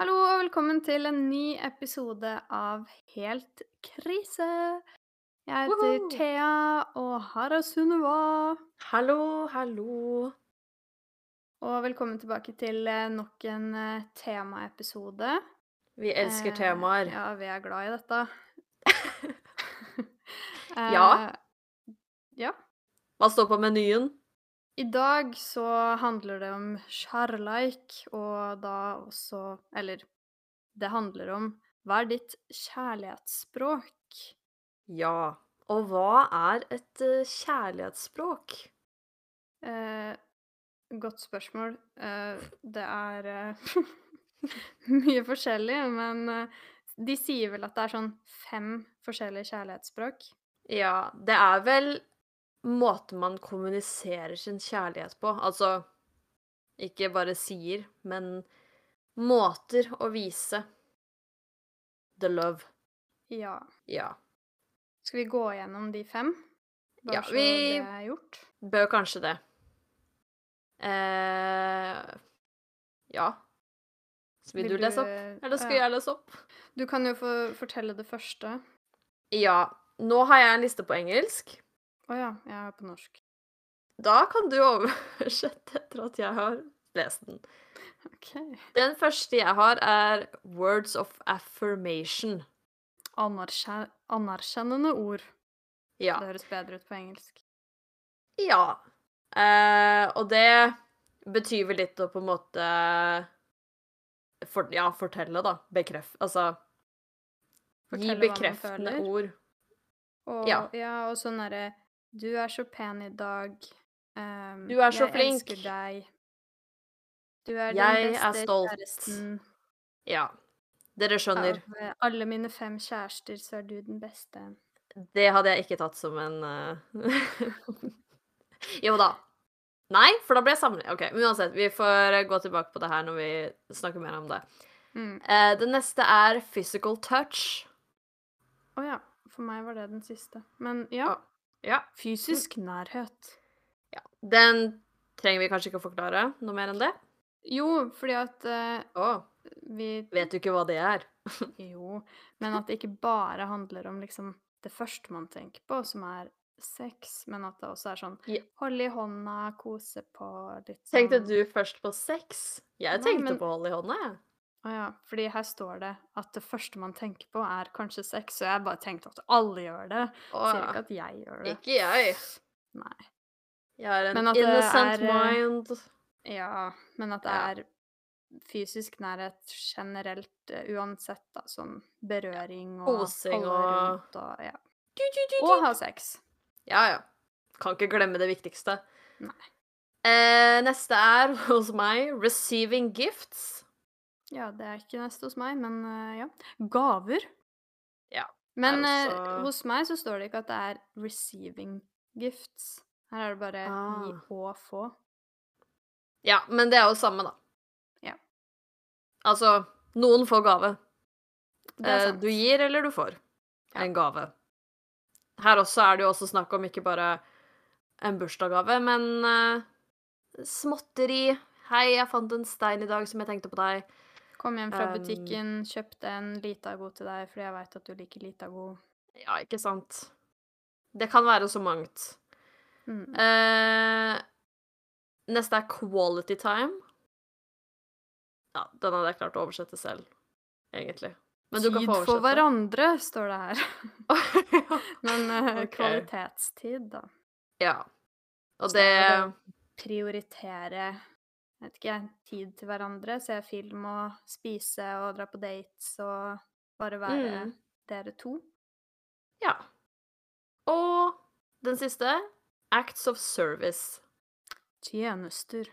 Hallo og velkommen til en ny episode av Helt krise. Jeg heter Woohoo! Thea, og her er Sunniva. Hallo, hallo. Og velkommen tilbake til eh, nok en eh, temaepisode. Vi elsker Eh, temaer. Ja, vi er glad i dette. Ja. Eh, ja. Hva står på menyen? I dag så handler det om kjærleik, og da også Eller det handler om hva er ditt kjærlighetsspråk? Ja. Og hva er et eh, kjærlighetsspråk? Eh, godt spørsmål. Eh, det er eh, mye forskjellig, men eh, de sier vel at det er sånn fem forskjellige kjærlighetsspråk. Ja, det er vel måten man kommuniserer sin kjærlighet på. Altså ikke bare sier, men måter å vise the love. Ja. Ja. Skal vi gå gjennom de fem? Bare Ja, så vi- det er gjort? Bør kanskje det. Eh, ja. Vil, du lese opp, eller skal ja. jeg lese opp? Du kan jo få fortelle det første. Ja. Nå har jeg en liste på engelsk. Å ja, jeg er på norsk. Da kan du oversette etter at jeg har lest den. OK. Den første jeg har, er words of affirmation. Anerkjen anerkjennende ord. Ja. Det høres bedre ut på engelsk. Ja. Eh, og det betyr vel litt å på en måte for, Ja, fortelle, da. Bekreft... Altså Fortelle Gi bekreftende ord. Og, Ja. ja, og sånn derre Du er så pen i dag. Um, Du er så jeg flink. elsker deg. Du er Jeg den er stolt. kjæresten. Ja. Dere skjønner. Av eh, alle mine fem kjærester, så er du den beste. Det hadde jeg ikke tatt som en uh... Jo da. Nei, for da ble jeg samlet. OK, men uansett. Vi får eh, gå tilbake på det her når vi snakker mer om det. Mm. Uh, det neste er physical touch. Å ja. For meg var det den siste. Men ja. Å, Ja. Fysisk nærhet. ja. Den trenger vi kanskje ikke å forklare noe mer enn det. Jo, fordi at uh, oh. vi vet du ikke hva det er? Jo, men at det ikke bare handler om liksom det første man tenker på, som er sex, men at det også er sånn yeah. hold i hånda, kose på litt sånn Tenkte du først på sex? Jeg Nei, tenkte men- på hold i hånda, jeg. Å ja, fordi her står det at det første man tenker på, er kanskje sex, så jeg bare tenkte at alle gjør det. Å, Sier ikke at jeg gjør det. Ikke jeg. Nei. Jeg har en innocent er, eh, mind. Ja, men at det er fysisk nærhet generelt uh, uansett, da, sånn berøring og Osing og- rundt og ja. Du, du, du, Og ha sex. Ja, ja. Kan ikke glemme det viktigste. Nei. Eh, neste er hos meg receiving gifts. Ja, det er ikke neste hos meg, men eh, ja. Gaver. Ja, Men er eh, hos meg så står det ikke at det er receiving gifts. Her er det bare gi Ah. og få. Ja, men det er jo samme, da. Ja. Altså, noen får gave. Det er Eh, du gir eller du får Ja. en gave. Her også er det jo også snakk om ikke bare en bursdagsgave, men eh, småtteri. Hei, jeg fant en stein i dag som jeg tenkte på deg. Kom hjem fra Um, butikken, kjøpte en Litago til deg fordi jeg veit at du liker Litago. Ja, ikke sant? Det kan være så mangt. Mm. Uh, neste er quality time. Ja, den hadde jeg klart å oversette selv, egentlig. Men du kan Tid for hverandre, står det her. Men uh, okay. kvalitetstid, da. ja. Og det er prioritere vet ikke, tid til hverandre, se film og spise og dra på dates og bare være Mm. dere to. Ja. Og den siste acts of service. Tjenester.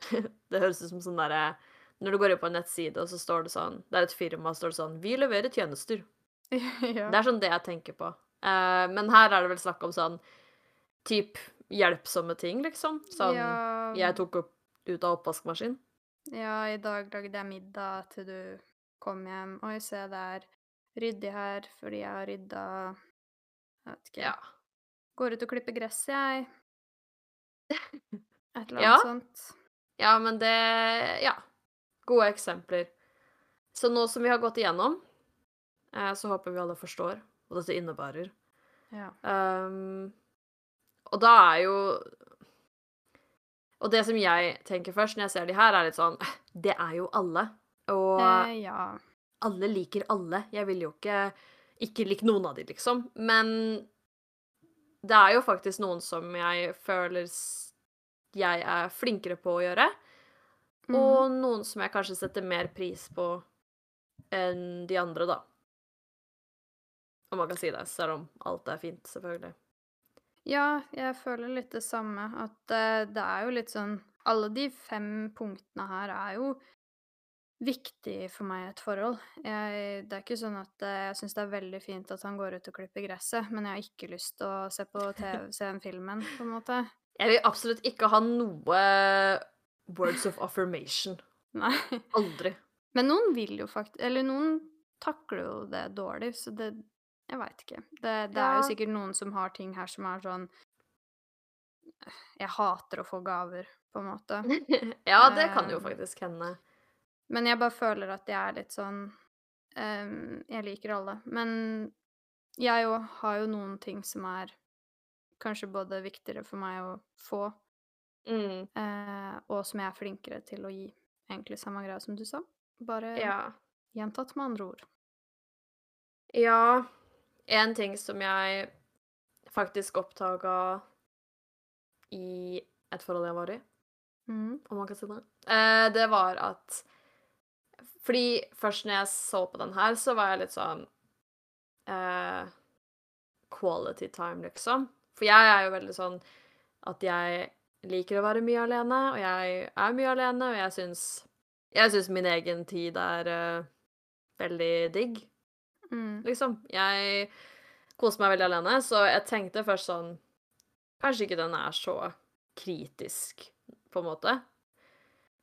Det høres ut som sånn derre Når du går inn på en nettside, og så står det sånn Det er et firma, og står det sånn Vi leverer tjenester. ja. Det er sånn det jeg tenker på. Uh, men her er det vel snakk om sånn typ hjelpsomme ting, liksom. Sånn ja, Jeg tok opp ut av oppvaskmaskinen? ja, i dag lagde jeg middag til du kom hjem. Oi, se, det er ryddig her fordi jeg har rydda Jeg vet ikke. Ja. Går ut og klipper gresset, jeg. Et eller Ja. annet sånt. Ja, men det Ja. Gode eksempler. Så nå som vi har gått igjennom, eh, så håper vi alle forstår hva dette innebærer. Ja. Um, og da er jo Og det som jeg tenker først når jeg ser de her, er litt sånn Det er jo alle. Og Eh, ja. alle liker alle. Jeg vil jo ikke ikke like noen av de, liksom. Men det er jo faktisk noen som jeg føler jeg er flinkere på å gjøre. Mm. Og noen som jeg kanskje setter mer pris på enn de andre, da. Om man kan si det, selv om alt er fint, selvfølgelig. Ja, jeg føler litt det samme. At eh, det er jo litt sånn Alle de fem punktene her er jo viktig for meg i et forhold. Jeg, det er ikke sånn at eh, jeg syns det er veldig fint at han går ut og klipper gresset, men jeg har ikke lyst til å se på TV, se den filmen, på en måte. Jeg vil absolutt ikke ha noe words of affirmation. Nei. Aldri. Men noen vil jo faktisk Eller noen takler jo det dårlig, så det Jeg veit ikke. Det, det er jo sikkert noen som har ting her som er sånn Jeg hater å få gaver, på en måte. ja, det kan jo Um, faktisk hende. Men jeg bare føler at jeg er litt sånn um, Jeg liker alle. Men jeg òg har jo noen ting som er kanskje både viktigere for meg å få, Mm, uh, og som jeg er flinkere til å gi. Egentlig samme greia som du sa, bare ja. gjentatt med andre ord. Ja, en ting som jeg faktisk oppdaga i et forhold jeg var i, mm. om man kan si det, eh, det var at Fordi først når jeg så på den her, så var jeg litt sånn eh, Quality time, liksom. For jeg er jo veldig sånn at jeg liker å være mye alene, og jeg er mye alene, og jeg syns Jeg syns min egen tid er uh, veldig digg Mm. liksom. Jeg koser meg veldig alene, så jeg tenkte først sånn Kanskje ikke den er så kritisk, på en måte.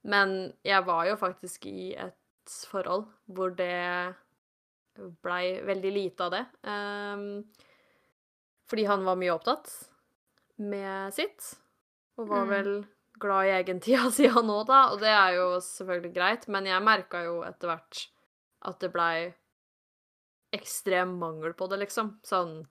Men jeg var jo faktisk i et forhold hvor det blei veldig lite av det. Um, fordi han var mye opptatt med sitt, og var Mm. vel glad i egen tida si han òg, da. Og det er jo selvfølgelig greit, men jeg merka jo etter hvert at det blei ekstrem mangel på det, liksom. Sånn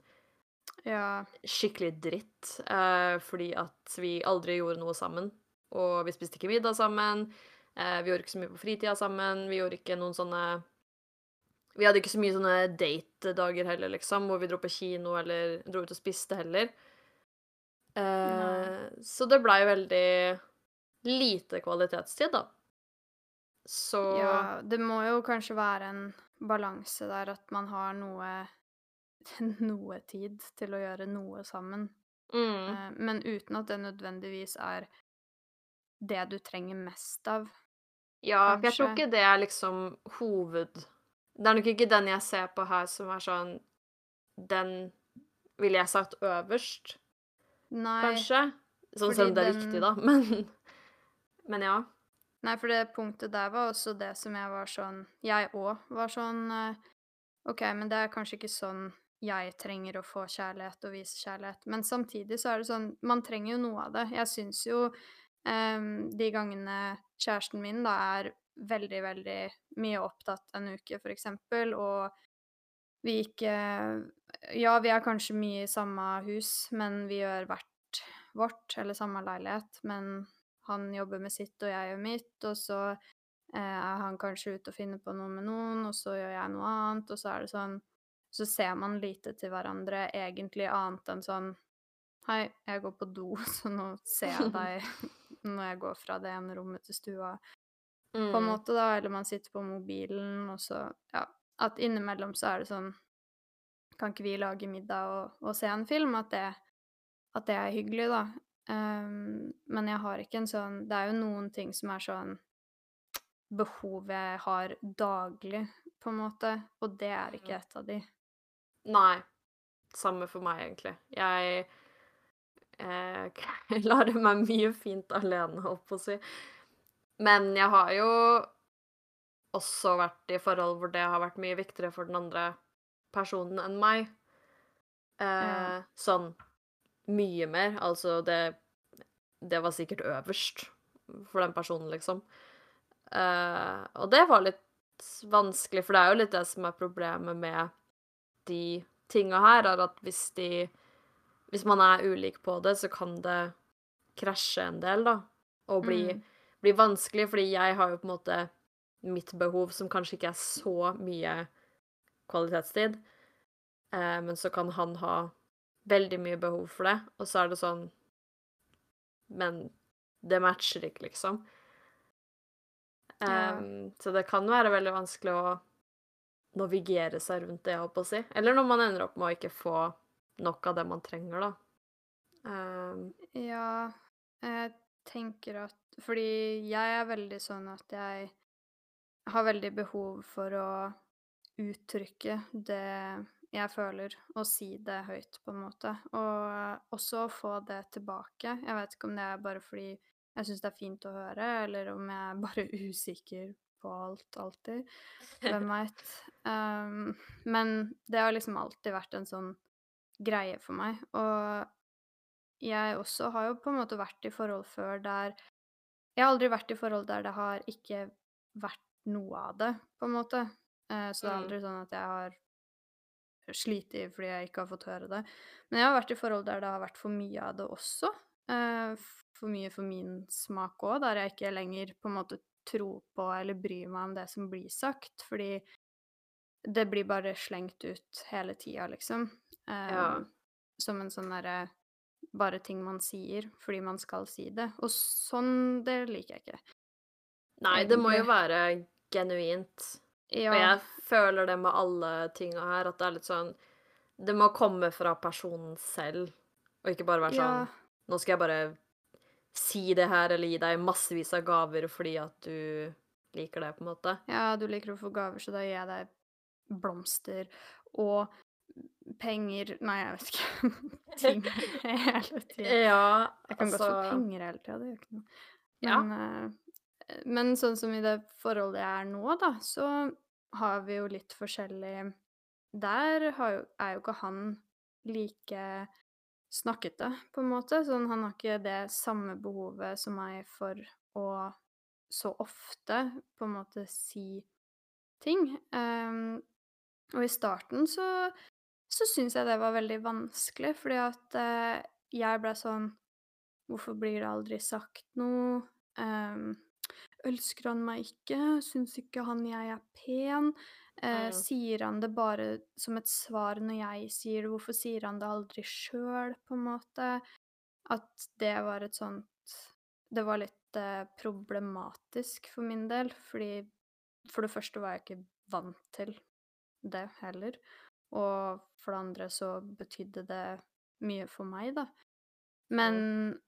Ja. skikkelig dritt. Eh, fordi at vi aldri gjorde noe sammen. Og vi spiste ikke middag sammen. Eh, vi gjorde ikke så mye på fritida sammen. Vi gjorde ikke noen sånne Vi hadde ikke så mye sånne date-dager heller, liksom, hvor vi dro på kino eller dro ut og spiste heller. Eh, så det blei veldig lite kvalitetstid, da. Så ja. Det må jo kanskje være en balanse der at man har noe noe tid til å gjøre noe sammen. mm. Eh, Men uten at det nødvendigvis er det du trenger mest av. Ja, for jeg tror ikke det er liksom hoved... Det er nok ikke den jeg ser på her som er sånn Den ville jeg sagt øverst, Nei, kanskje. Sånn selv om det er den- viktig, da. Men, men ja. Nei, for det punktet der var også det som jeg var sånn Jeg òg var sånn eh, OK, men det er kanskje ikke sånn jeg trenger å få kjærlighet og vise kjærlighet. Men samtidig så er det sånn Man trenger jo noe av det. Jeg syns jo um, de gangene kjæresten min da er veldig, veldig mye opptatt en uke, for eksempel, og vi ikke Ja, vi er kanskje mye i samme hus, men vi gjør hvert vårt, eller samme leilighet, men han jobber med sitt, og jeg gjør mitt, og så eh, er han kanskje ute og finner på noe med noen, og så gjør jeg noe annet, og så er det sånn Så ser man lite til hverandre egentlig annet enn sånn Hei, jeg går på do, så nå ser jeg deg når jeg går fra det ene rommet til stua på en Mm. måte, da, eller man sitter på mobilen, og så Ja, at innimellom så er det sånn Kan ikke vi lage middag og, og se en film? At det, at det er hyggelig, da. Ehm, men jeg har ikke en sånn Det er jo noen ting som er sånn behov jeg har daglig, på en måte, og det er ikke et av de. Nei. Samme for meg, egentlig. Jeg eh, lærer meg mye fint alene, holdt på å si. Men jeg har jo også vært i forhold hvor det har vært mye viktigere for den andre personen enn meg. Eh, Ja. Sånn mye mer. Altså, det Det var sikkert øverst for den personen, liksom. Uh, og det var litt vanskelig, for det er jo litt det som er problemet med de tinga her, er at hvis de Hvis man er ulik på det, så kan det krasje en del, da. Og bli, Mm. bli vanskelig, fordi jeg har jo på en måte mitt behov, som kanskje ikke er så mye kvalitetstid. Eh, men så kan han ha veldig mye behov for det, og så er det sånn Men det matcher ikke, liksom. Ja. Em, så det kan være veldig vanskelig å navigere seg rundt det, jeg holdt på å si. Eller når man ender opp med å ikke få nok av det man trenger, da. Um, Ja, jeg tenker at Fordi jeg er veldig sånn at jeg har veldig behov for å uttrykke det jeg føler, og si det høyt, på en måte. Og også få det tilbake. Jeg vet ikke om det er bare fordi jeg syns det er fint å høre, eller om jeg er bare usikker på alt alltid. Hvem veit. Um, men det har liksom alltid vært en sånn greie for meg. Og jeg også har jo på en måte vært i forhold før der Jeg har aldri vært i forhold der det har ikke vært noe av det, på en måte. Eh, så det er Mm. aldri sånn at jeg har slitt fordi jeg ikke har fått høre det. Men jeg har vært i forhold der det har vært for mye av det også. Eh, for mye for min smak òg, der jeg ikke lenger på en måte tror på eller bryr meg om det som blir sagt, fordi det blir bare slengt ut hele tida, liksom. Ja. Som en sånn derre Bare ting man sier fordi man skal si det. Og sånn, det liker jeg ikke. Nei, det må jo være genuint. Ja. Og jeg føler det med alle tinga her, at det er litt sånn Det må komme fra personen selv, og ikke bare være Ja. sånn Nå skal jeg bare si det her, eller gi deg massevis av gaver fordi at du liker det, på en måte. Ja, du liker å få gaver, så da gir jeg deg blomster og penger Nei, jeg vet ikke. Ting hele tida. Ja, Jeg kan godt få altså penger hele tida, det gjør ikke noe. Ja. Men, eh, men sånn som i det forholdet jeg er nå, da, så har vi jo litt forskjellig Der jo, er jo ikke han like snakkete, på en måte. Sånn, han har ikke det samme behovet som meg for å så ofte på en måte si ting. Um, og i starten så, så syns jeg det var veldig vanskelig, fordi at uh, jeg ble sånn Hvorfor blir det aldri sagt noe? Ehm, ønsker han meg ikke? Syns ikke han jeg er pen? Eh, Mm. sier han det bare som et svar når jeg sier det? Hvorfor sier han det aldri sjøl, på en måte? At det var et sånt Det var litt eh, problematisk for min del, fordi for det første var jeg ikke vant til det heller. Og for det andre så betydde det mye for meg, da. Men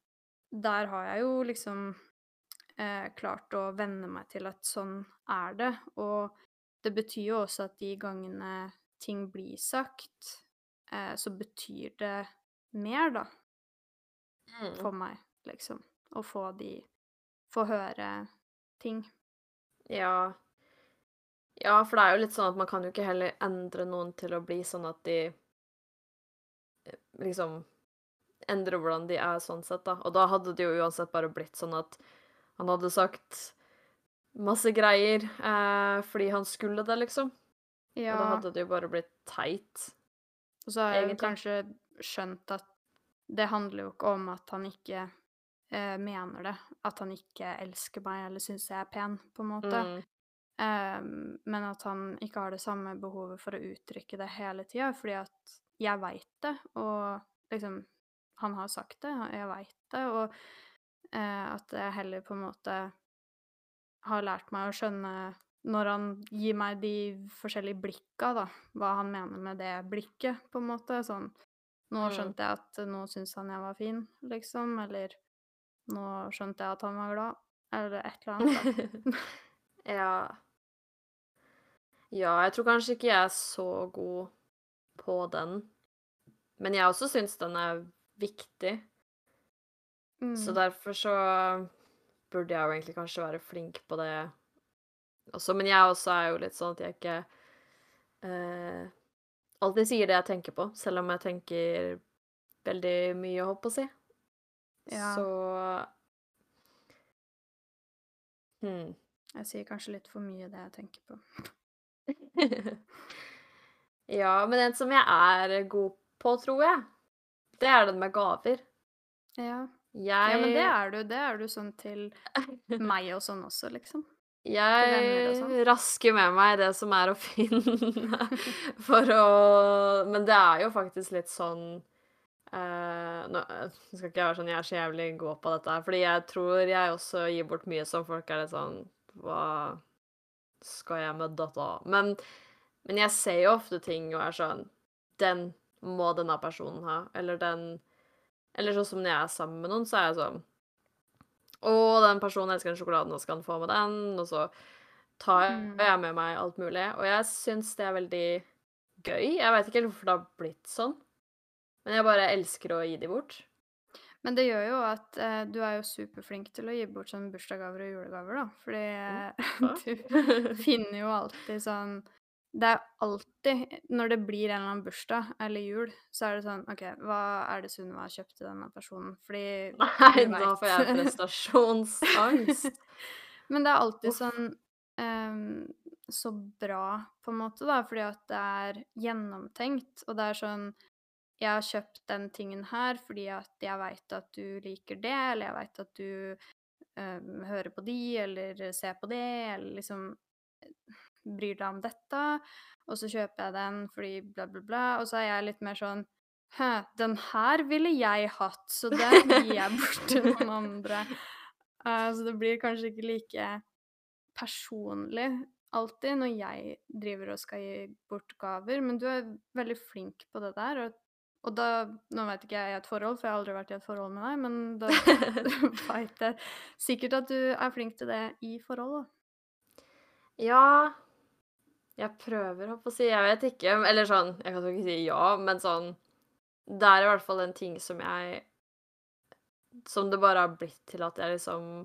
der har jeg jo liksom eh, klart å venne meg til at sånn er det. Og det betyr jo også at de gangene ting blir sagt, eh, så betyr det mer, da, Mm. for meg, liksom. Å få de Få høre ting. Ja. Ja, for det er jo litt sånn at man kan jo ikke heller endre noen til å bli sånn at de eh, liksom endrer hvordan de er sånn sett, da. Og da hadde det jo uansett bare blitt sånn at han hadde sagt masse greier eh, fordi han skulle det, liksom. Og da hadde det jo bare blitt teit. og så har jeg kanskje skjønt at det handler jo ikke om at han ikke eh, mener det. At han ikke elsker meg eller syns jeg er pen, på en måte. Mm. Ehm, men at han ikke har det samme behovet for å uttrykke det hele tida, fordi at jeg veit det, og liksom Han har sagt det, og jeg veit det, og at jeg heller på en måte har lært meg å skjønne når han gir meg de forskjellige blikka, da, hva han mener med det blikket, på en måte. Sånn Nå Mm. skjønte jeg at nå syns han jeg var fin, liksom, eller nå skjønte jeg at han var glad, eller et eller annet, da. ja. Ja, jeg tror kanskje ikke jeg er så god på den. Men jeg også syns den er viktig. Så Mm. derfor så burde jeg jo egentlig kanskje være flink på det også. Men jeg også er jo litt sånn at jeg ikke eh, alltid sier det jeg tenker på, selv om jeg tenker veldig mye, holdt på å si. Ja. Så hmm. Jeg sier kanskje litt for mye det jeg tenker på. Ja, men en som jeg er god på, tror jeg, det er den med gaver. Ja. Jeg ja, men det er du. Det er du sånn til meg og sånn også, liksom. venner og Jeg sånn. rasker med meg det som er å finne for å Men det er jo faktisk litt sånn eh, Nå nå skal ikke jeg være sånn jeg er så jævlig god på dette her, fordi jeg tror jeg også gir bort mye som folk er litt sånn Hva skal jeg med dette? Men, men jeg ser jo ofte ting og er sånn Den må denne personen ha. Eller den Eller sånn som når jeg er sammen med noen, så er jeg sånn å, den personen elsker den sjokoladen, og skal han få med den? Og så tar jeg, Mm. med meg alt mulig. Og jeg syns det er veldig gøy. Jeg vet ikke helt hvorfor det har blitt sånn. Men jeg bare elsker å gi de bort. Men det gjør jo at eh, du er jo superflink til å gi bort sånn bursdagsgaver og julegaver, da. Fordi hva? eh, du finner jo alltid sånn Det er alltid Når det blir en eller annen bursdag eller jul, så er det sånn OK, hva er det Sunniva har kjøpt til denne personen? Fordi Nei, da får jeg prestasjonsangst. Men det er alltid sånn um, så bra, på en måte, da, fordi at det er gjennomtenkt. Og det er sånn Jeg har kjøpt den tingen her fordi at jeg veit at du liker det, eller jeg veit at du um, hører på de, eller ser på det, eller liksom bryr deg om dette. Og så kjøper jeg den fordi bla, bla, bla. Og så er jeg litt mer sånn Hæ, den her ville jeg hatt, så den gir jeg bort til noen andre. Uh, så det blir kanskje ikke like personlig alltid når jeg driver og skal gi bort gaver, men du er veldig flink på det der. Og, og da Nå vet ikke jeg i et forhold, for jeg har aldri vært i et forhold med deg, men da veit jeg sikkert at du er flink til det i forhold, da. Ja Jeg prøver, holdt på å si. Jeg vet ikke. Eller sånn Jeg kan jo ikke si ja, men sånn Det er i hvert fall en ting som jeg Som det bare har blitt til at jeg liksom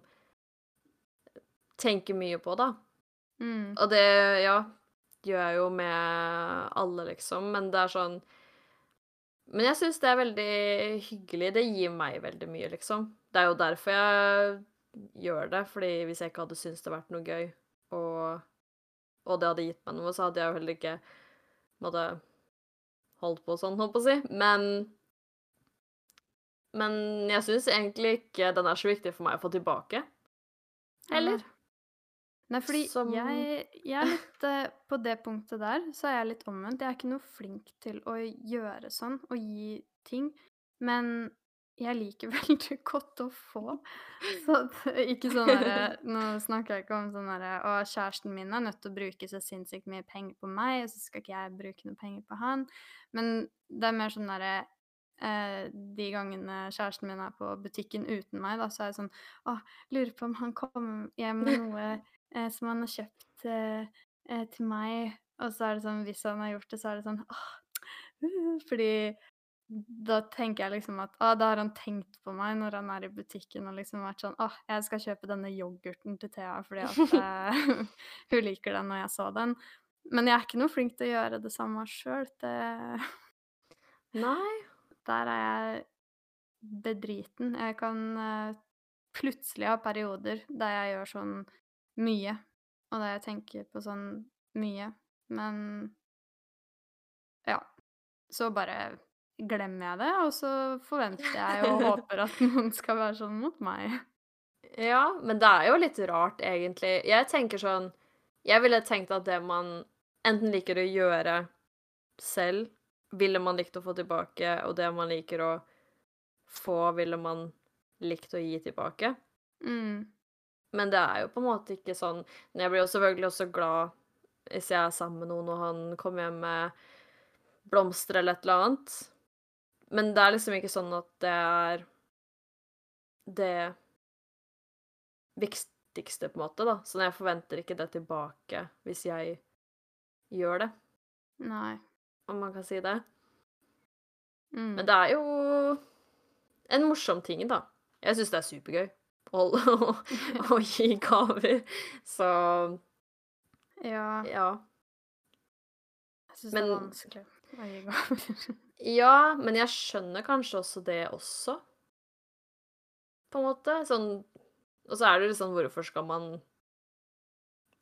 tenker mye på, da. Mm. Og det, ja, gjør jeg jo med alle, liksom, men det er sånn Men jeg syns det er veldig hyggelig. Det gir meg veldig mye, liksom. Det er jo derfor jeg gjør det, fordi hvis jeg ikke hadde syntes det hadde vært noe gøy, og, og det hadde gitt meg noe, så hadde jeg jo heller ikke måtte holdt på sånn, holdt på å si. Men Men jeg syns egentlig ikke den er så viktig for meg å få tilbake. Heller. Nei, fordi Som- jeg, jeg er litt uh, På det punktet der så er jeg litt omvendt. Jeg er ikke noe flink til å gjøre sånn og gi ting. Men jeg liker veldig godt å få. Så at, ikke sånn derre Nå snakker jeg ikke om sånn derre Å, kjæresten min er nødt til å bruke så sinnssykt mye penger på meg, og så skal ikke jeg bruke noe penger på han. Men det er mer sånn derre eh, De gangene kjæresten min er på butikken uten meg, da, så er jeg sånn Å, lurer på om han kommer hjem med noe eh, som han har kjøpt eh, eh, til meg. Og så er det sånn, hvis han har gjort det, så er det sånn åh, uh, Fordi da tenker jeg liksom at ah, da har han tenkt på meg når han er i butikken og liksom vært sånn ah, jeg skal kjøpe denne yoghurten til Thea fordi at eh, hun liker den når jeg så den. Men jeg er ikke noe flink til å gjøre det samme sjøl. Nei. Der er jeg bedriten. Jeg kan uh, plutselig ha perioder der jeg gjør sånn mye, og der jeg tenker på sånn mye. Men ja. Så bare glemmer jeg det, og så forventer jeg og håper at noen skal være sånn mot meg. Ja, men det er jo litt rart, egentlig. Jeg tenker sånn Jeg ville tenkt at det man enten liker å gjøre selv, ville man likt å få tilbake, og det man liker å få, ville man likt å gi tilbake. Mm. Men det er jo på en måte ikke sånn Men jeg blir jo selvfølgelig også glad hvis jeg er sammen med noen, og han kommer hjem med blomster eller et eller annet. Men det er liksom ikke sånn at det er det viktigste, på en måte, da. Så jeg forventer ikke det tilbake hvis jeg gjør det, Nei. om man kan si det. Mm. Men det er jo en morsom ting, da. Jeg syns det er supergøy å, å, å gi gaver. Så Ja, ja. jeg syns det er vanskelig Ja, men jeg skjønner kanskje også det også. På en måte. Sånn Og så er det litt sånn Hvorfor skal man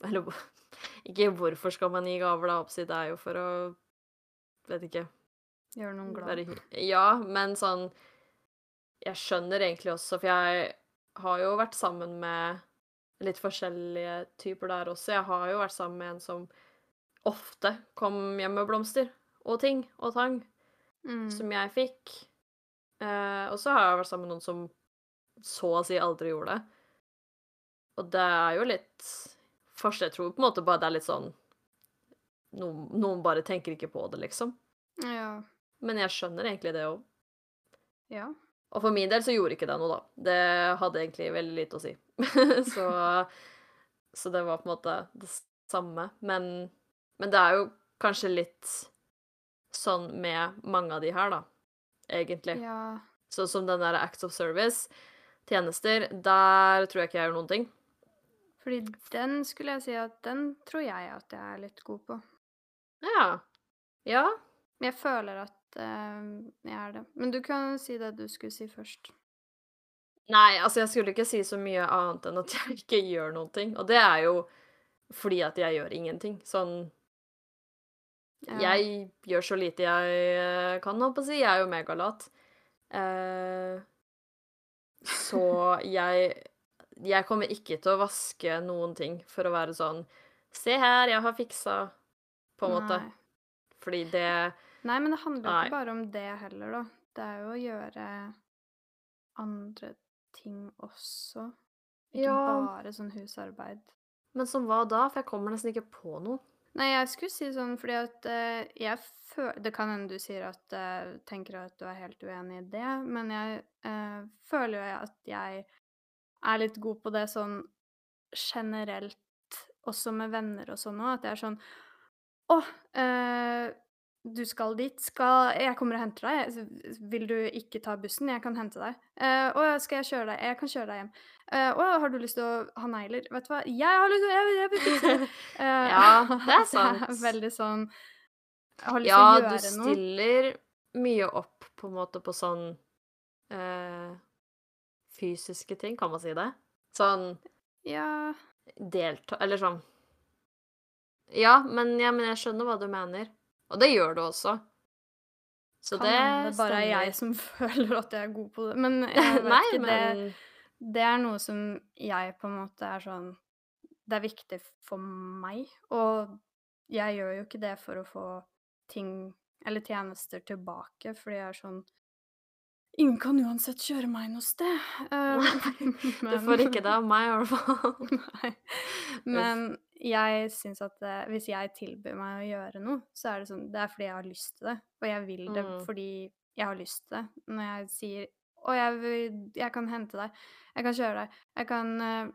Eller ikke hvorfor skal man gi gaver, da, oppsi, det er jo for å Vet ikke. Gjøre noen glad. Ja, men sånn Jeg skjønner egentlig også, for jeg har jo vært sammen med litt forskjellige typer der også. Jeg har jo vært sammen med en som ofte kom hjem med blomster og ting og tang Mm. som jeg fikk. Eh, og så har jeg vært sammen med noen som så å si aldri gjorde det. Og det er jo litt Først Jeg tror på en måte bare det er litt sånn noen, noen bare tenker ikke på det, liksom. Ja. Men jeg skjønner egentlig det òg. Ja. Og for min del så gjorde ikke det noe, da. Det hadde egentlig veldig lite å si. så, så det var på en måte det samme. Men, men det er jo kanskje litt sånn med mange av de her, da. Egentlig. ja. Sånn som den der Acts of Service, tjenester, der tror jeg ikke jeg gjør noen ting. Fordi den skulle jeg si at den tror jeg at jeg er litt god på. Ja. Ja. Men jeg føler at uh, jeg er det. Men du kan si det du skulle si først. Nei, altså jeg skulle ikke si så mye annet enn at jeg ikke gjør noen ting. Og det er jo fordi at jeg gjør ingenting. Sånn. Jeg gjør så lite jeg kan, holdt på å si. Jeg er jo megalat. Eh, så jeg Jeg kommer ikke til å vaske noen ting for å være sånn Se her, jeg har fiksa, på en måte. Nei. Fordi det Nei, men det handler jo ikke bare om det heller, da. Det er jo å gjøre andre ting også. Ikke Ja. bare sånn husarbeid. Men som hva da? For jeg kommer nesten ikke på noe. Nei, jeg skulle si sånn fordi at eh, jeg føler Det kan hende du sier at uh, tenker at du er helt uenig i det, men jeg eh, føler jo at jeg er litt god på det sånn generelt, også med venner og sånn òg, at jeg er sånn Å, eh, du skal dit. Skal Jeg kommer og henter deg. Vil du ikke ta bussen? Jeg kan hente deg. Å, skal jeg kjøre deg? Jeg kan kjøre deg hjem. Å, har du lyst til å ha negler? Vet du hva? Jeg har lyst til Jeg, vil- jeg fikse. Eh, Ja, det er sant. Det er veldig sånn Jeg har lyst Ja, å du gjøre noe. stiller mye opp på en måte på sånn uh, fysiske ting, kan man si det? Sånn Ja, delta Eller sånn Ja, men, ja, men jeg skjønner hva du mener. Og det gjør du også. Så kan det hende det bare er jeg som føler at jeg er god på det. Men jeg vet Nei, ikke, men det, det er noe som jeg på en måte er sånn Det er viktig for meg, og jeg gjør jo ikke det for å få ting eller tjenester tilbake, fordi jeg er sånn Ingen kan uansett kjøre meg noe sted. Eh, Du får ikke det av meg, i hvert fall. Nei. Men jeg syns at eh, hvis jeg tilbyr meg å gjøre noe, så er det sånn Det er fordi jeg har lyst til det, og jeg vil det Mm. fordi jeg har lyst til det. Når jeg sier 'Å, jeg, vil, jeg kan hente deg. Jeg kan kjøre deg. Jeg kan eh,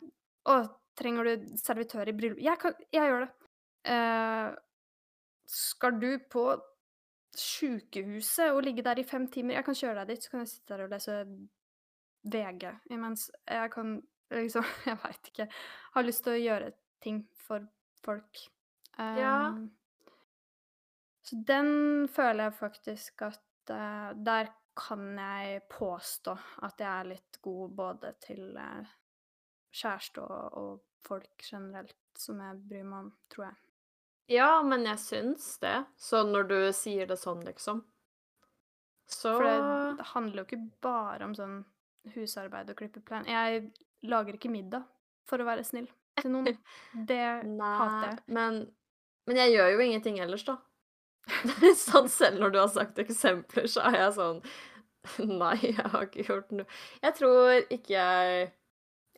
Å, trenger du servitør i bryllup? Jeg kan Jeg gjør det. Eh, skal du på sjukehuset og ligge der i fem timer? Jeg kan kjøre deg dit, så kan jeg sitte der og lese VG imens jeg kan liksom Jeg veit ikke. Har lyst til å gjøre ting for folk. Ja. Um, Så den føler jeg faktisk at uh, Der kan jeg påstå at jeg er litt god både til uh, kjæreste og, og folk generelt som jeg bryr meg om, tror jeg. Ja, men jeg syns det. Så når du sier det sånn, liksom Så For det, handler jo ikke bare om sånn husarbeid og klippe plen. Jeg lager ikke middag for å være snill til noen. Det hater jeg. Men, men jeg gjør jo ingenting ellers, da. sånn selv når du har sagt eksempler, så er jeg sånn Nei, jeg har ikke gjort noe Jeg tror ikke jeg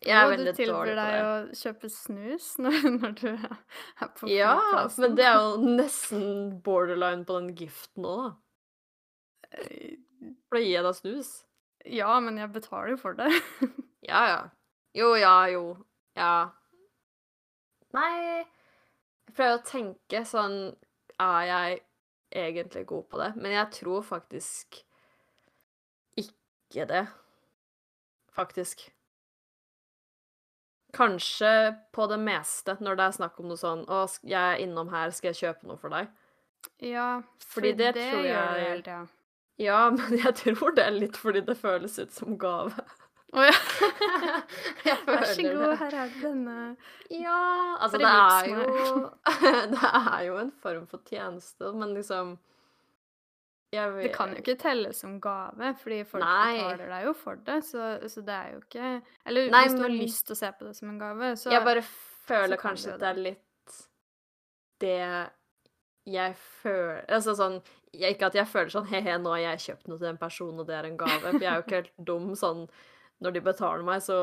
Jeg er jo, veldig du tilbyr dårlig på deg å kjøpe snus når, når du er på Ja, men det er jo nesten borderline på den giften òg, da. Eh, For da gir jeg deg snus. Ja, men jeg betaler jo for det. Ja, ja. Jo, ja, jo. Ja. Nei Jeg prøver å tenke sånn Er jeg egentlig god på det? Men jeg tror faktisk ikke det. Faktisk. Kanskje på det meste, når det er snakk om noe sånn 'Å, jeg er innom her, skal jeg kjøpe noe for deg?' Ja, Fordi det tror gjør det hele tida. Ja, men jeg tror det er litt fordi det føles ut som gave. Å ja. Vær så god, det. her er det denne Ja, altså det er jo. Det er jo en form for tjeneste, men liksom jeg Det kan jo ikke telles som gave, fordi folk Nei. betaler deg jo for det, så så det er jo ikke Eller Nei, hvis du har men- lyst til å se på det som en gave, så Jeg bare føler kan kanskje at det er litt det jeg føler Altså sånn jeg, Ikke at jeg føler sånn He-he, nå har jeg kjøpt noe til en person, og det er en gave. For jeg er jo ikke helt dum sånn Når de betaler meg, så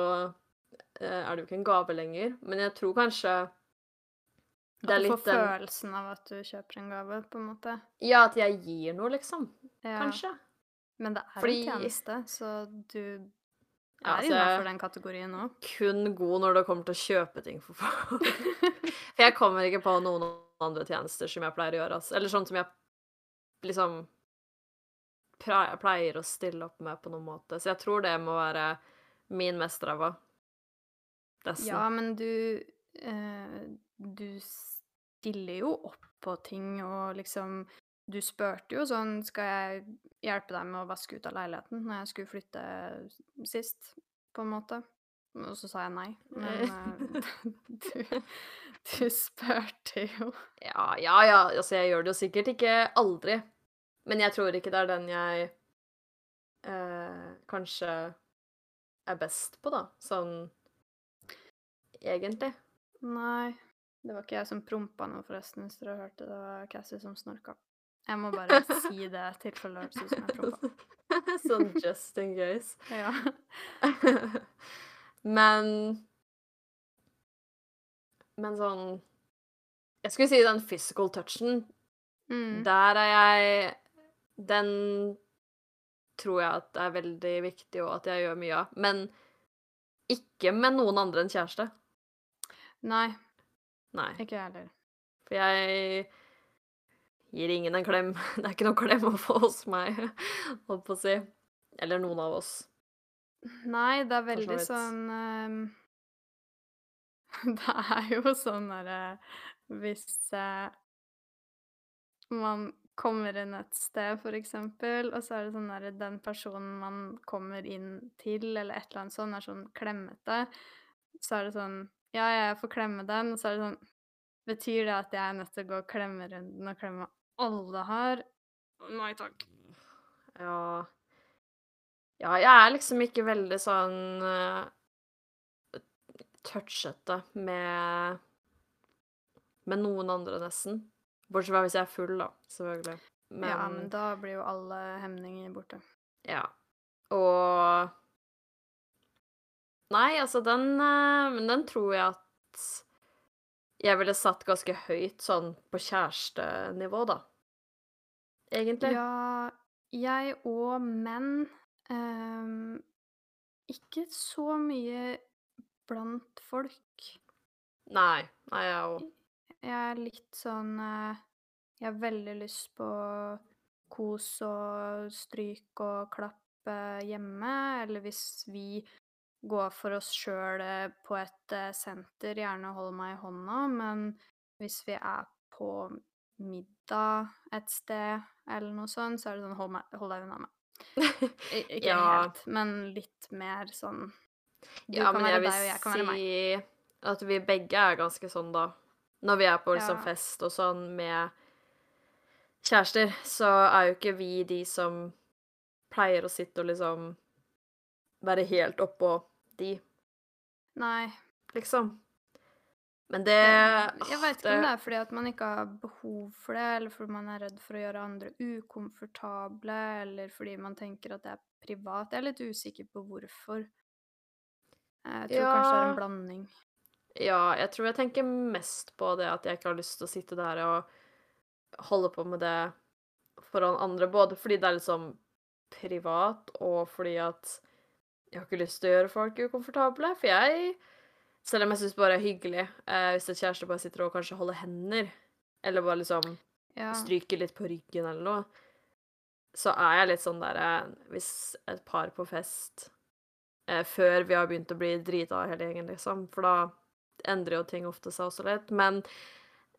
eh, er det jo ikke en gave lenger. Men jeg tror kanskje det er litt At du får den følelsen av at du kjøper en gave, på en måte. Ja, at jeg gir noe, liksom. Ja. Kanskje. Men det er Fordi- en tjeneste, så du Ja, er så jeg- innafor den kategorien òg. kun god når det kommer til å kjøpe ting for folk. For jeg kommer ikke på noen andre tjenester som jeg pleier å gjøre. Altså. Eller sånn som jeg liksom pleier å stille opp med på noen måte. Så jeg tror det må være min mest ræva. Nesten. Ja, men du eh, Du stiller jo opp på ting og liksom Du spurte jo sånn Skal jeg hjelpe deg med å vaske ut av leiligheten når jeg skulle flytte sist, på en måte? Og så sa jeg nei. Men eh, du, du spurte jo. Ja, ja, ja. Altså, jeg gjør det jo sikkert ikke aldri. Men jeg tror ikke det er den jeg eh, kanskje er best på, da. Sånn egentlig. Nei. Det var ikke jeg som prompa nå, forresten, hvis dere hørte det. Var Cassie som snorka. Jeg må bare si det i tilfelle det høres ut som jeg prompa. sånn just in case. Ja. Men Men sånn Jeg skulle si den physical touchen. Mm. Der er jeg Den tror jeg at er veldig viktig, og at jeg gjør mye av. Men ikke med noen andre enn kjæreste. Nei, Nei. ikke jeg heller. For jeg gir ingen en klem. Det er ikke noen klem å få hos meg, holdt på å si. Eller noen av oss. Nei, det er veldig sånn ehm, Det er jo sånn derre Hvis uh, man kommer inn et sted, for eksempel, og så er det sånn der Den personen man kommer inn til, eller et eller annet sånt, er sånn klemmete, så er det sånn Ja, jeg får klemme den, og så er det sånn Betyr det at jeg er nødt til å gå klemmerunden og klemme alle her? Nei takk. Ja Ja, jeg er liksom ikke veldig sånn uh, touchete med med noen andre, nesten. Bortsett fra hvis jeg er full, da, selvfølgelig. Men, Ja, men da blir jo alle hemninger borte. ja. Og Nei, altså, den eh, Men den tror jeg at jeg ville satt ganske høyt sånn på kjærestenivå, da. Egentlig. Ja, jeg og men um, ikke så mye blant folk. Nei. Nei, jeg òg. Jeg er litt sånn eh, Jeg har veldig lyst på kos og stryk og klapp eh, hjemme, eller hvis vi går for oss sjøl på et eh, senter, gjerne hold meg i hånda, men hvis vi er på middag et sted eller noe sånt, så er det sånn hold, meg, hold deg unna meg. Ikke Ja. helt, men litt mer sånn Du Ja, kan men være deg, og jeg kan være meg. si at vi begge er ganske sånn, da. Når vi er på liksom Ja. fest og sånn med kjærester, så er jo ikke vi de som pleier å sitte og liksom være helt oppå de, Nei. liksom. Men det Jeg veit ikke om det- er fordi at man ikke har behov for det, eller fordi man er redd for å gjøre andre ukomfortable, eller fordi man tenker at det er privat. Jeg er litt usikker på hvorfor. Jeg tror kanskje det er en blanding. Ja, jeg tror jeg tenker mest på det at jeg ikke har lyst til å sitte der og holde på med det foran andre, både fordi det er liksom privat, og fordi at jeg har ikke lyst til å gjøre folk ukomfortable. For jeg, selv om jeg syns bare er hyggelig, eh, hvis et kjæreste bare sitter og kanskje holder hender, eller bare liksom Ja. stryker litt på ryggen eller noe, så er jeg litt sånn der eh, Hvis et par på fest eh, før vi har begynt å bli drita hele gjengen, liksom, for da endrer jo ting ofte seg også litt. Men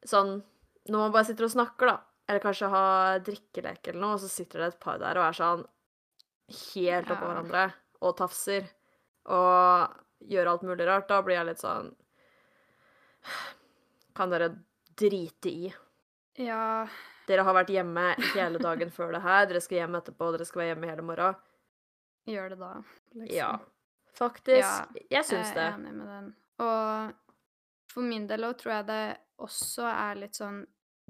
sånn når man bare sitter og snakker, da, eller kanskje har drikkelek eller noe, og så sitter det et par der og er sånn helt oppå hverandre og tafser, og gjør alt mulig rart, da blir jeg litt sånn Kan dere drite i? Ja. Dere har vært hjemme hele dagen før det her, dere skal hjem etterpå, dere skal være hjemme hele morgen. Gjør det da, liksom. Ja. Faktisk. Ja, jeg syns Jeg er enig med den. Og for min del òg tror jeg det også er litt sånn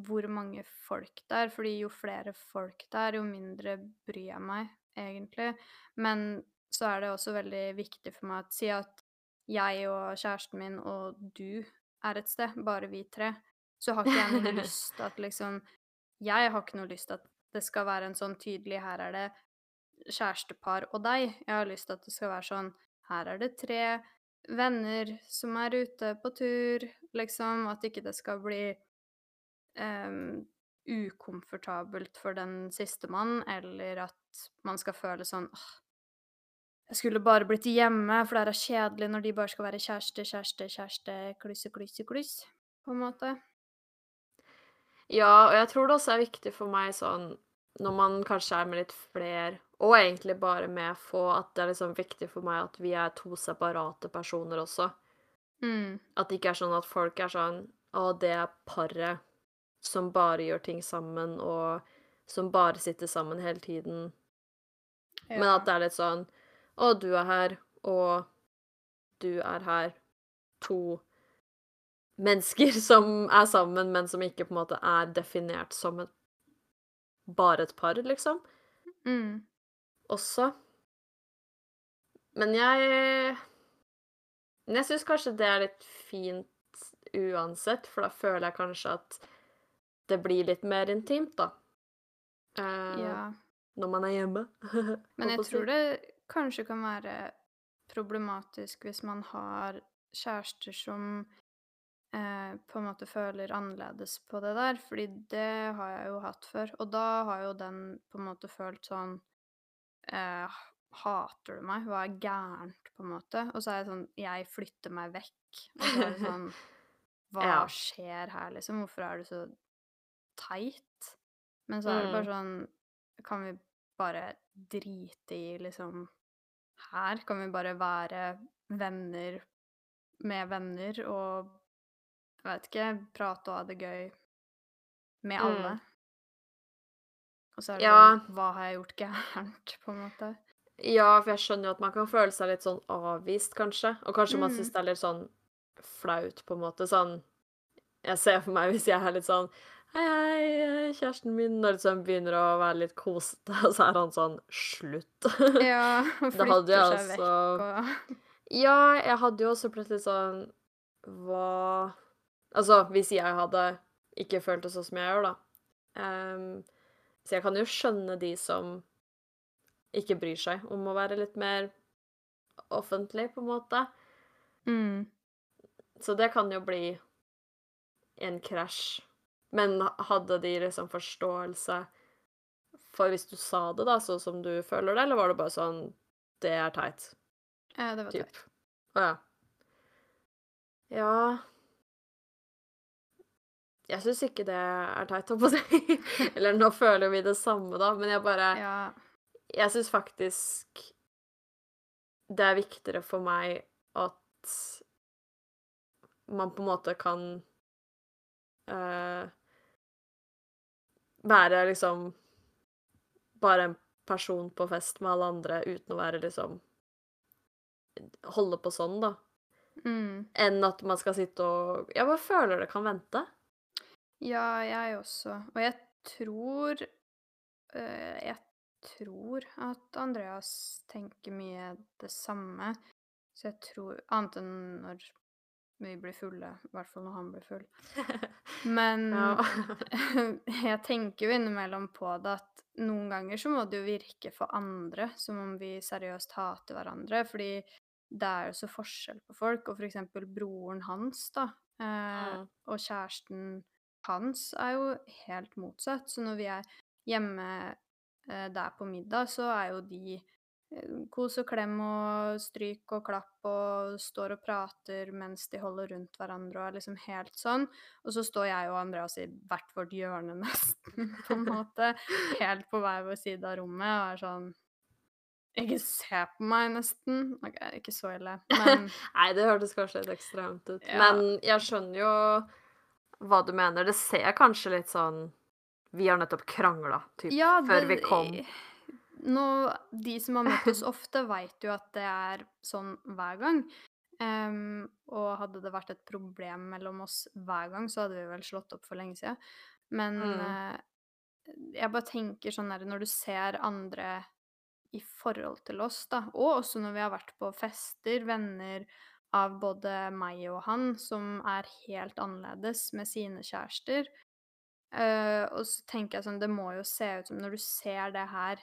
hvor mange folk det er. Fordi jo flere folk det er, jo mindre bryr jeg meg, egentlig. Men så er det også veldig viktig for meg å si at jeg og kjæresten min og du er et sted, bare vi tre, så har ikke jeg noe lyst til at liksom Jeg har ikke noe lyst til at det skal være en sånn tydelig Her er det kjærestepar og deg. Jeg har lyst til at det skal være sånn Her er det tre venner som er ute på tur, liksom. At ikke det skal bli um, ukomfortabelt for den sistemann, eller at man skal føle sånn åh, jeg skulle bare blitt hjemme, for det er kjedelig når de bare skal være kjæreste, kjæreste, kjæreste, klusse, klusse, kluss, på en måte. Ja, og jeg tror det også er viktig for meg sånn når man kanskje er med litt flere, og egentlig bare med få, at det er liksom viktig for meg at vi er to separate personer også. Mm. At det ikke er sånn at folk er sånn Å, det er paret som bare gjør ting sammen, og som bare sitter sammen hele tiden. Men at det er litt sånn Å, du er her, og du er her. To mennesker som er sammen, men som ikke på en måte er definert som et bare et par, liksom. Mm. Også. Men jeg Men jeg syns kanskje det er litt fint uansett, for da føler jeg kanskje at det blir litt mer intimt, da. Eh, ja. Når man er hjemme. Men jeg tror det kanskje kan være problematisk hvis man har kjærester som eh, på en måte føler annerledes på det der, fordi det har jeg jo hatt før. Og da har jo den på en måte følt sånn eh, Hater du meg? Hva er gærent, på en måte? Og så er jeg sånn Jeg flytter meg vekk. Og så er det sånn Hva Ja. skjer her, liksom? Hvorfor er du så teit? Men så er det bare sånn Kan vi bare drite i liksom Her kan vi bare være venner med venner og jeg vet ikke, prate og ha det gøy med Mm. alle. Og så er det Ja. sånn Hva har jeg gjort gærent, på en måte? Ja, for jeg skjønner jo at man kan føle seg litt sånn avvist, kanskje. Og kanskje man Mm. syns det er litt sånn flaut, på en måte. Sånn Jeg ser for meg hvis jeg er litt sånn Hei, hei, kjæresten min Når liksom begynner å være litt kosete, og så er han sånn Slutt. Ja, og flytter seg vekk altså- og Ja, jeg hadde jo også plutselig sånn Hva Altså, hvis jeg hadde ikke følt det sånn som jeg gjør, da. Um, så jeg kan jo skjønne de som ikke bryr seg om å være litt mer offentlig, på en måte. mm. Så det kan jo bli en krasj. Men hadde de liksom forståelse for hvis du sa det, da, sånn som du føler det, eller var det bare sånn Det er teit. Ja, det var Typ. teit. Å ja. Ja Jeg syns ikke det er teit, holdt på å si. Eller nå føler vi det samme, da, men jeg bare Ja. Jeg syns faktisk det er viktigere for meg at man på en måte kan uh, være liksom bare en person på fest med alle andre uten å være liksom Holde på sånn, da. Mm. Enn at man skal sitte og Jeg bare føler det kan vente. Ja, jeg også. Og jeg tror øh, Jeg tror at Andreas tenker mye det samme. Så jeg tror Annet enn når vi blir fulle. I hvert fall når han blir full. Men jeg tenker jo innimellom på det at noen ganger så må det jo virke for andre som om vi seriøst hater hverandre. Fordi det er jo så forskjell på folk. Og for eksempel broren hans, da, eh, og kjæresten hans er jo helt motsatt. Så når vi er hjemme eh, der på middag, så er jo de eh, kos og klem og stryk og klapp og står og prater mens de holder rundt hverandre og er liksom helt sånn. Og så står jeg og Andreas i hvert vårt hjørne nesten, på en måte. Helt på hver vår side av rommet og er sånn Ikke se på meg, nesten. OK, ikke så ille, men Nei, det hørtes kanskje litt ekstremt ut. Ja. Men jeg skjønner jo hva du mener. Det ser kanskje litt sånn Vi har nettopp krangla, typ, Ja, før vi kom. Nå, de som har møtt oss ofte, veit jo at det er sånn hver gang. Um, og hadde det vært et problem mellom oss hver gang, så hadde vi vel slått opp for lenge siden. Men Mm. uh, jeg bare tenker sånn der når du ser andre i forhold til oss, da, og også når vi har vært på fester, venner av både meg og han, som er helt annerledes med sine kjærester. Uh, og så tenker jeg sånn, det må jo se ut som Når du ser det her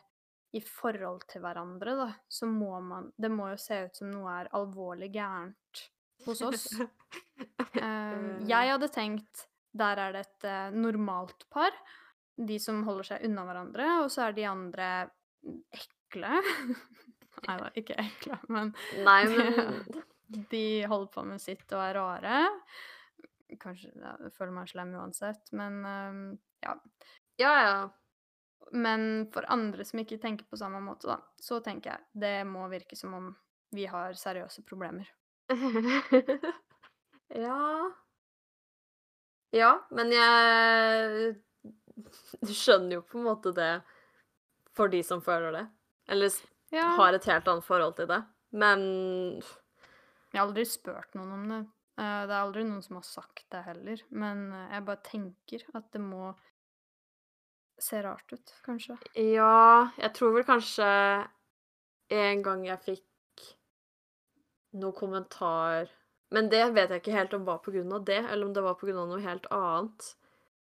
i forhold til hverandre, da, så må man Det må jo se ut som noe er alvorlig gærent hos oss. Uh, jeg hadde tenkt der er det et uh, normalt par, de som holder seg unna hverandre, og så er de andre ekle. Nei da, ikke ekle, men Nei, men de holder på med sitt og er rare. Kanskje ja, Jeg føler meg slem uansett, men um, ja. Ja, ja. Men for andre som ikke tenker på samme måte, da, så tenker jeg det må virke som om vi har seriøse problemer. Ja Ja, men jeg Du skjønner jo på en måte det for de som føler det. Eller Ja. har et helt annet forhold til det. Men Jeg har aldri spurt noen om det. Eh, Det er aldri noen som har sagt det heller. Men eh, jeg bare tenker at det må se rart ut, kanskje. ja, jeg tror vel kanskje en gang jeg fikk noe kommentar Men det vet jeg ikke helt om var på grunn av det, eller om det var på grunn av noe helt annet.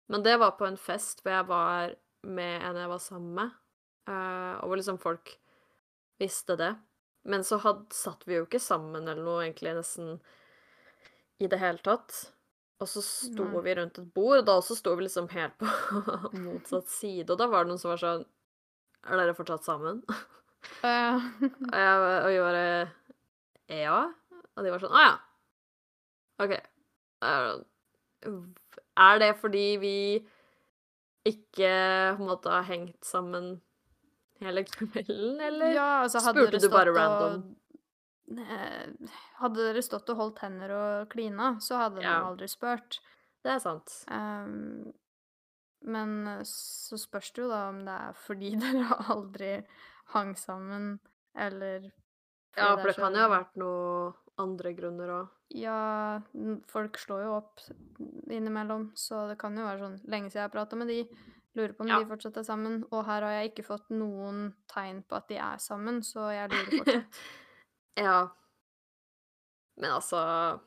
Men det var på en fest hvor jeg var med en jeg var sammen med, eh, og hvor liksom folk visste det. Men så had, satt vi jo ikke sammen eller noe, egentlig, nesten i det hele tatt. Og så sto Nei. vi rundt et bord, og da også sto vi liksom helt på motsatt side. Og da var det noen som var sånn Er dere fortsatt sammen? Ja. Og jeg, og jeg bare Ja. Og de var sånn Å ja. OK. Er er det fordi vi ikke på en måte har hengt sammen hele kvelden, eller? ja, altså spurte du bare random? og Hadde dere stått og holdt hender og klina, så hadde Ja. man aldri spurt. Det er sant. Um, men så spørs det jo da om det er fordi dere aldri hang sammen, eller Ja, for det, det kan jo ha vært noe andre grunner òg. Ja, folk slår jo opp innimellom, så det kan jo være sånn lenge siden jeg har prata med de, lurer på om Ja. de fortsatt er sammen, og her har jeg ikke fått noen tegn på at de er sammen, så jeg lurer fortsatt. ja. Men altså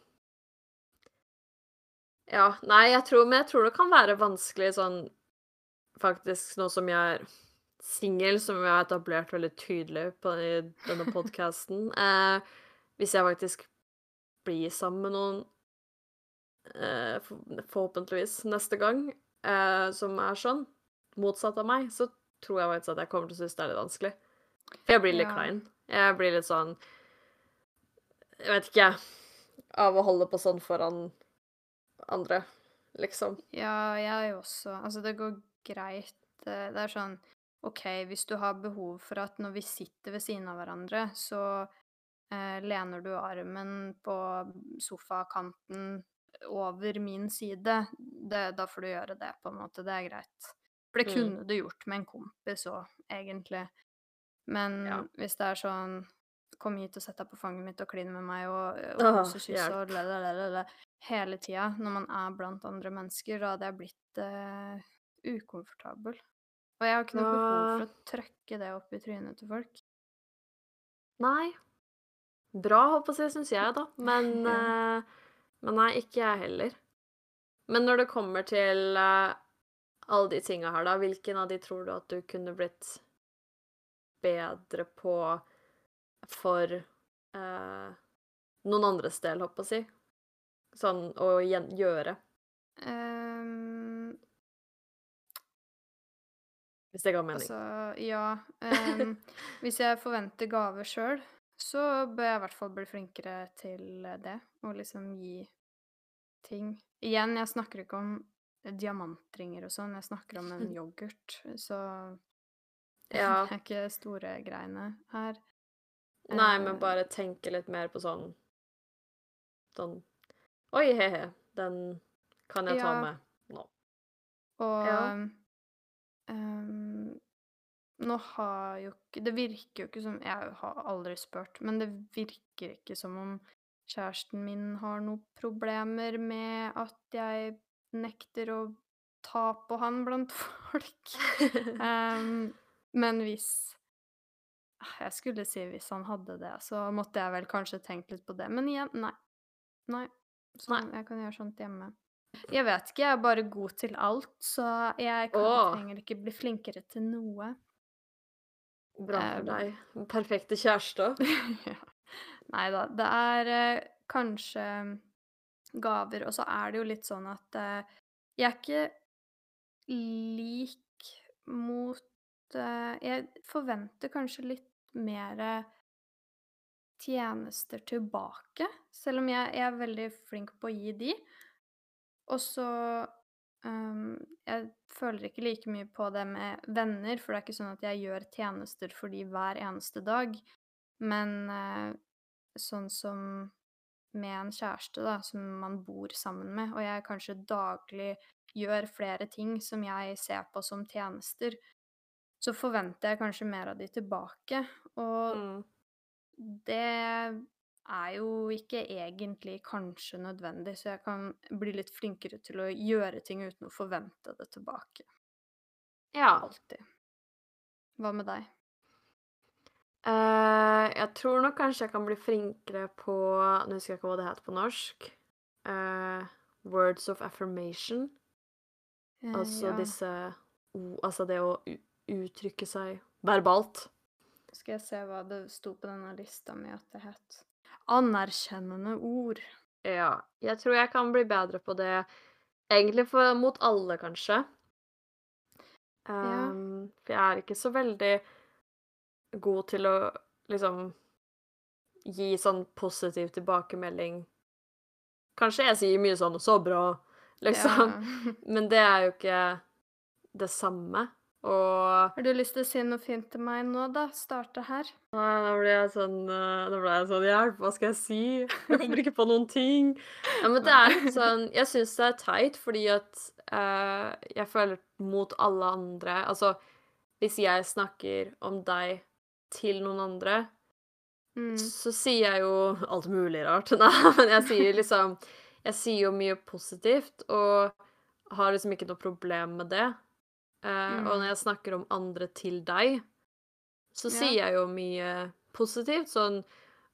Ja, nei, jeg tror Men jeg tror det kan være vanskelig sånn Faktisk, nå som jeg er singel, som jeg har etablert veldig tydelig på i denne podkasten eh, Hvis jeg faktisk blir sammen med noen eh, forhåpentligvis neste gang, eh, som er sånn, motsatt av meg, så tror jeg faktisk at jeg kommer til å synes det er litt vanskelig. For jeg blir litt Ja. klein. Jeg blir litt sånn Jeg vet ikke, av å holde på sånn foran andre, liksom. Ja, jeg også. Altså, det går greit. Det er sånn OK, hvis du har behov for at når vi sitter ved siden av hverandre, så eh, lener du armen på sofakanten over min side, det, da får du gjøre det, på en måte. Det er greit. For det Mm. kunne du gjort med en kompis òg, egentlig. Men Ja. hvis det er sånn Kom hit og sett deg på fanget mitt og klin med meg og, og Åh, kose, kysse og lalalala hele tida når man er blant andre mennesker, da hadde jeg blitt eh, ukomfortabel. Og jeg har ikke noe behov for å trøkke det opp i trynet til folk. Nei. Bra, håper jeg, syns jeg, da. Men, Ja. eh, men nei, ikke jeg heller. Men når det kommer til eh, alle de tinga her, da, hvilken av de tror du at du kunne blitt bedre på for eh, noen andres del, håper jeg å si? Sånn å gjøre, Um, hvis det ga mening. altså, ja Um, Hvis jeg forventer gaver sjøl, så bør jeg i hvert fall bli flinkere til det. Og liksom gi ting. Igjen, jeg snakker ikke om diamantringer og sånn, jeg snakker om en yoghurt, så Ja. Det er ikke store greiene her. Nei, Eh, men bare tenke litt mer på sånn Sånn Oi, he-he, den kan jeg ta med nå. Og Ja. um, nå har jo ikke Det virker jo ikke som Jeg har aldri spurt, men det virker ikke som om kjæresten min har noen problemer med at jeg nekter å ta på han blant folk. um, men hvis Jeg skulle si hvis han hadde det, så måtte jeg vel kanskje tenkt litt på det. Men igjen, nei. Nei. Sånn, jeg kan gjøre sånt hjemme. Jeg vet ikke, jeg er bare god til alt, så jeg kan, trenger ikke bli flinkere til noe. Bra for deg. Perfekte kjæreste. ja. Nei da. Det er eh, kanskje gaver, og så er det jo litt sånn at eh, jeg er ikke lik mot eh, Jeg forventer kanskje litt mer tjenester tilbake, selv om jeg, jeg er veldig flink på å gi de. Og så um, Jeg føler ikke like mye på det med venner, for det er ikke sånn at jeg gjør tjenester for de hver eneste dag. Men uh, sånn som med en kjæreste, da, som man bor sammen med, og jeg kanskje daglig gjør flere ting som jeg ser på som tjenester, så forventer jeg kanskje mer av de tilbake. Og Mm. det er jo ikke egentlig kanskje nødvendig, så jeg kan bli litt flinkere til å gjøre ting uten å forvente det tilbake. Ja. Alltid. Hva med deg? Eh, jeg tror nok kanskje jeg kan bli flinkere på Nå husker jeg ikke hva det heter på norsk. Eh, words of affirmation. Eh, Altså ja. disse o- Altså det å uttrykke seg verbalt. Skal jeg se hva det sto på denne lista mi at det het. Anerkjennende ord. Ja. Jeg tror jeg kan bli bedre på det egentlig for, mot alle, kanskje. Ja. Ehm, for jeg er ikke så veldig god til å liksom gi sånn positiv tilbakemelding. Kanskje jeg sier mye sånn 'så bra', liksom. Ja. Men det er jo ikke det samme. Og Har du lyst til å si noe fint til meg nå, da? Starte her. Nei, da ble jeg sånn eh, Da ble jeg sånn Hjelp, hva skal jeg si? Jeg kommer ikke på noen ting. Ja, men det er litt sånn Jeg syns det er teit fordi at uh, jeg føler mot alle andre Altså, hvis jeg snakker om deg til noen andre, Mm. så sier jeg jo alt mulig rart. Nei, men jeg sier liksom Jeg sier jo mye positivt og har liksom ikke noe problem med det. Og Mm. når jeg snakker om andre til deg, så Ja. sier jeg jo mye positivt. Sånn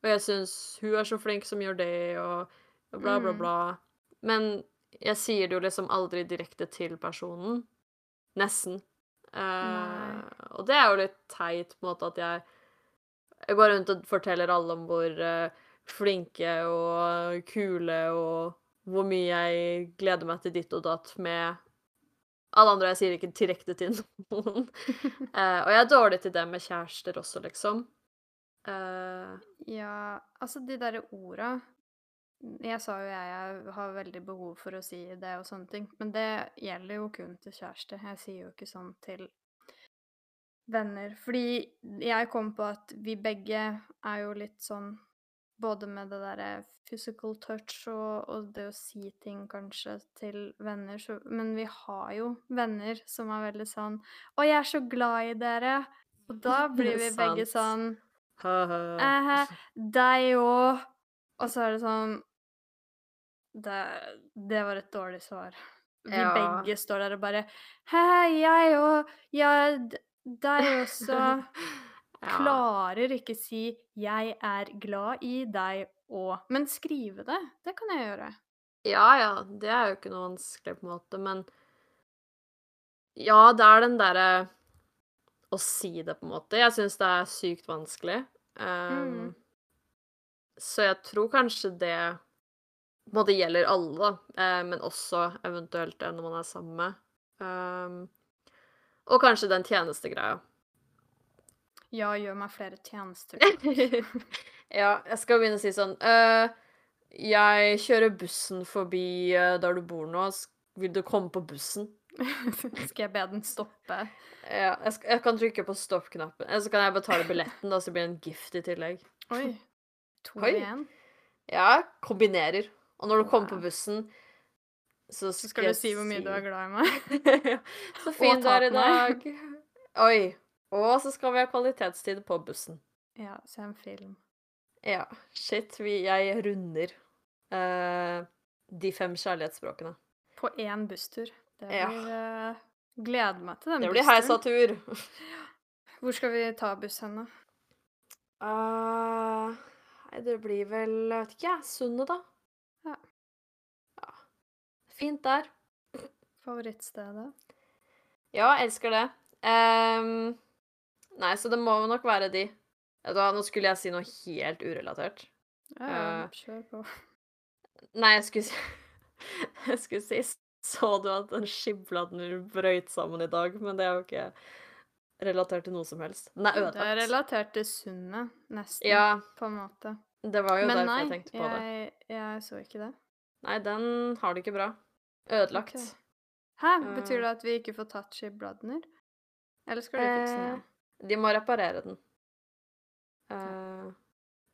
Og jeg syns hun er så flink som gjør det, og og bla, bla, Mm. bla. Men jeg sier det jo liksom aldri direkte til personen. Nesten. Eh, og det er jo litt teit på en måte at jeg jeg går rundt og forteller alle om hvor eh, flinke og kule og hvor mye jeg gleder meg til ditt og datt med alle andre. Jeg sier ikke direkte til noen. Eh, og jeg er dårlig til det med kjærester også, liksom. Eh, Ja, altså de derre orda Jeg sa jo jeg, jeg har veldig behov for å si det og sånne ting, men det gjelder jo kun til kjæreste. Jeg sier jo ikke sånn til venner. Fordi jeg kom på at vi begge er jo litt sånn både med det derre physical touch og, og det å si ting kanskje til venner, så Men vi har jo venner som er veldig sånn 'Å, jeg er så glad i dere'. Og da blir vi begge sånn ha-ha. Deg òg. Og så er det sånn det, det var et dårlig svar. Vi Ja. begge står der og bare Hei, jeg og jeg, deg også. Ja. Klarer ikke si 'jeg er glad i deg' og Men skrive det, det kan jeg gjøre. Ja, ja, det er jo ikke noe vanskelig på en måte, men Ja, det er den derre å si det, på en måte. Jeg syns det er sykt vanskelig. Um, Mm. Så jeg tror kanskje det på en gjelder alle, da, eh, men også eventuelt når man er sammen. Um, og kanskje den tjenestegreia. Ja, gjør meg flere tjenester. ja, jeg skal begynne å si sånn uh, Jeg kjører bussen forbi uh, der du bor nå. Vil du komme på bussen? Skal jeg be den stoppe? Ja, jeg, skal, jeg kan trykke på stopp-knappen. Eller så kan jeg betale billetten, da, så blir det en gift i tillegg. Oi. To igjen. Ja, kombinerer. Og når du kommer på bussen, så Så skal du si hvor mye du er glad i meg. Ja, Så fin du er i dag. Oi. Og så skal vi ha kvalitetstid på bussen. Ja, se en film. Ja, shit. Vi, jeg runder uh, de fem kjærlighetsspråkene. På én busstur. Det Ja. blir eh, Gleder meg til den bussturen. Det blir heisa heisatur. Hvor skal vi ta buss hen, da? Nei, det blir vel Jeg vet ikke, jeg. Sundet, da. Fint der. Favorittstedet? Ja, elsker det. Um, nei, så det må nok være de. Da, nå skulle jeg si noe helt urelatert. Ja, uh, kjør på. Nei, jeg skulle si Jeg skulle si Så du at den skibladden brøyt sammen i dag? Men det er jo ikke relatert til noe som helst. Den er Det er relatert til sundet, nesten, Ja, på en måte. det var jo Men derfor nei, jeg tenkte på det. Men nei, jeg så ikke det. Nei, den har det ikke bra. Ødelagt. Okay. Hæ? Eh. Betyr det at vi ikke får tatt skipbladner? Eller skal de fikse den? Eh, de må reparere den. Eh,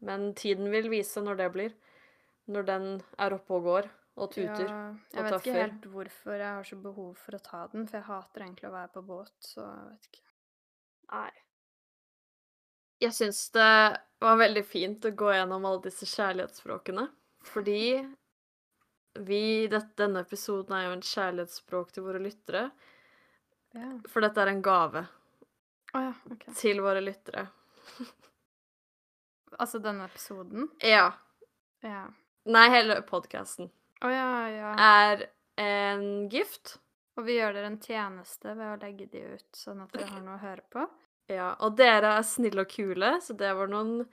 men tiden vil vise når det blir. Når den er oppe og går og tuter. Ja, og jeg vet ikke helt hvorfor jeg har så behov for å ta den, for jeg hater egentlig å være på båt, så jeg vet ikke. Nei. Jeg syns det var veldig fint å gå gjennom alle disse kjærlighetsspråkene. Fordi vi det, Denne episoden er jo en kjærlighetsspråk til våre lyttere. Ja. For dette er en gave oh, ja, okay. til våre lyttere. Altså denne episoden? Ja. Ja. Nei, hele podkasten Oh, ja, ja. er en gift. Og vi gjør dere en tjeneste ved å legge de ut, sånn at dere har noe å høre på. Ja, og dere er snille og kule, så det var noen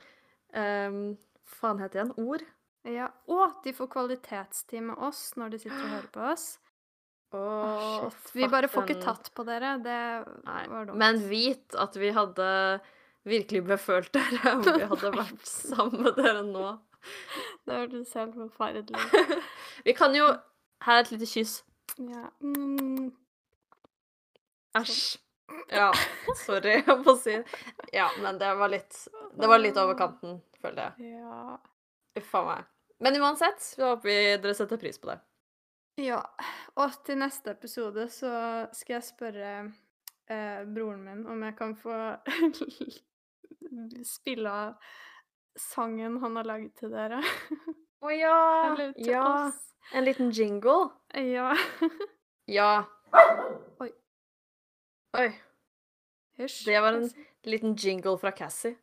um, Faen heter det igjen? Ord? Ja, Og de får kvalitetstid med oss når de sitter og hører på oss. Oh, shit. Vi bare får ikke tatt på dere. Det Nei, var dumt. men vit at vi hadde virkelig befølt dere om vi hadde vært sammen med dere nå. Det hørtes helt forferdelig ut. Vi kan jo Her er et lite kyss. Ja. Mm. Æsj. Ja, sorry, jeg må si Ja, men det var litt Det var litt over kanten, føler jeg. Ja. Uff a meg. Men uansett, så håper vi dere setter pris på det. Ja. Og til neste episode så skal jeg spørre eh, broren min om jeg kan få spille av sangen han har laget til dere. Å ja! Eller til Ja. oss. En liten jingle. Ja. Ja. Oi. Oi. Hysj. Det var en liten jingle fra Cassie.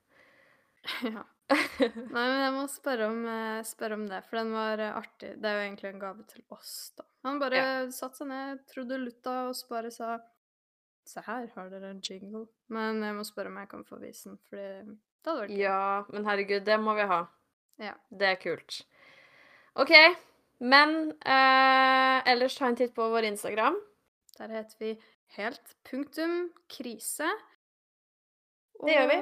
Ja. Nei, men jeg må spørre om, eh, spørre om det, for den var eh, artig. Det er jo egentlig en gave til oss, da. Han bare satte seg ned, trodde lutta og så bare sa Se her, har dere en jingle. Men jeg må spørre om jeg kan få vise den, for det hadde vært gøy. Ja, men herregud, det må vi ha. Ja. Det er kult. OK. Men eh, ellers ta en titt på vår Instagram. Der heter vi helt punktum krise. Det gjør vi.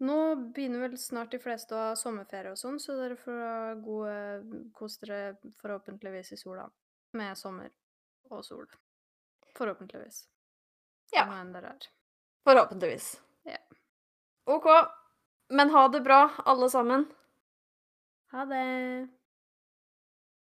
Eh, nå begynner vel snart de fleste å ha sommerferie og sånn, så dere får ha gode Kos dere forhåpentligvis i sola. Med sommer og sol. Forhåpentligvis. Ja. Hva enn dere er. Forhåpentligvis. Ja. OK. Men ha det bra, alle sammen. Ha det!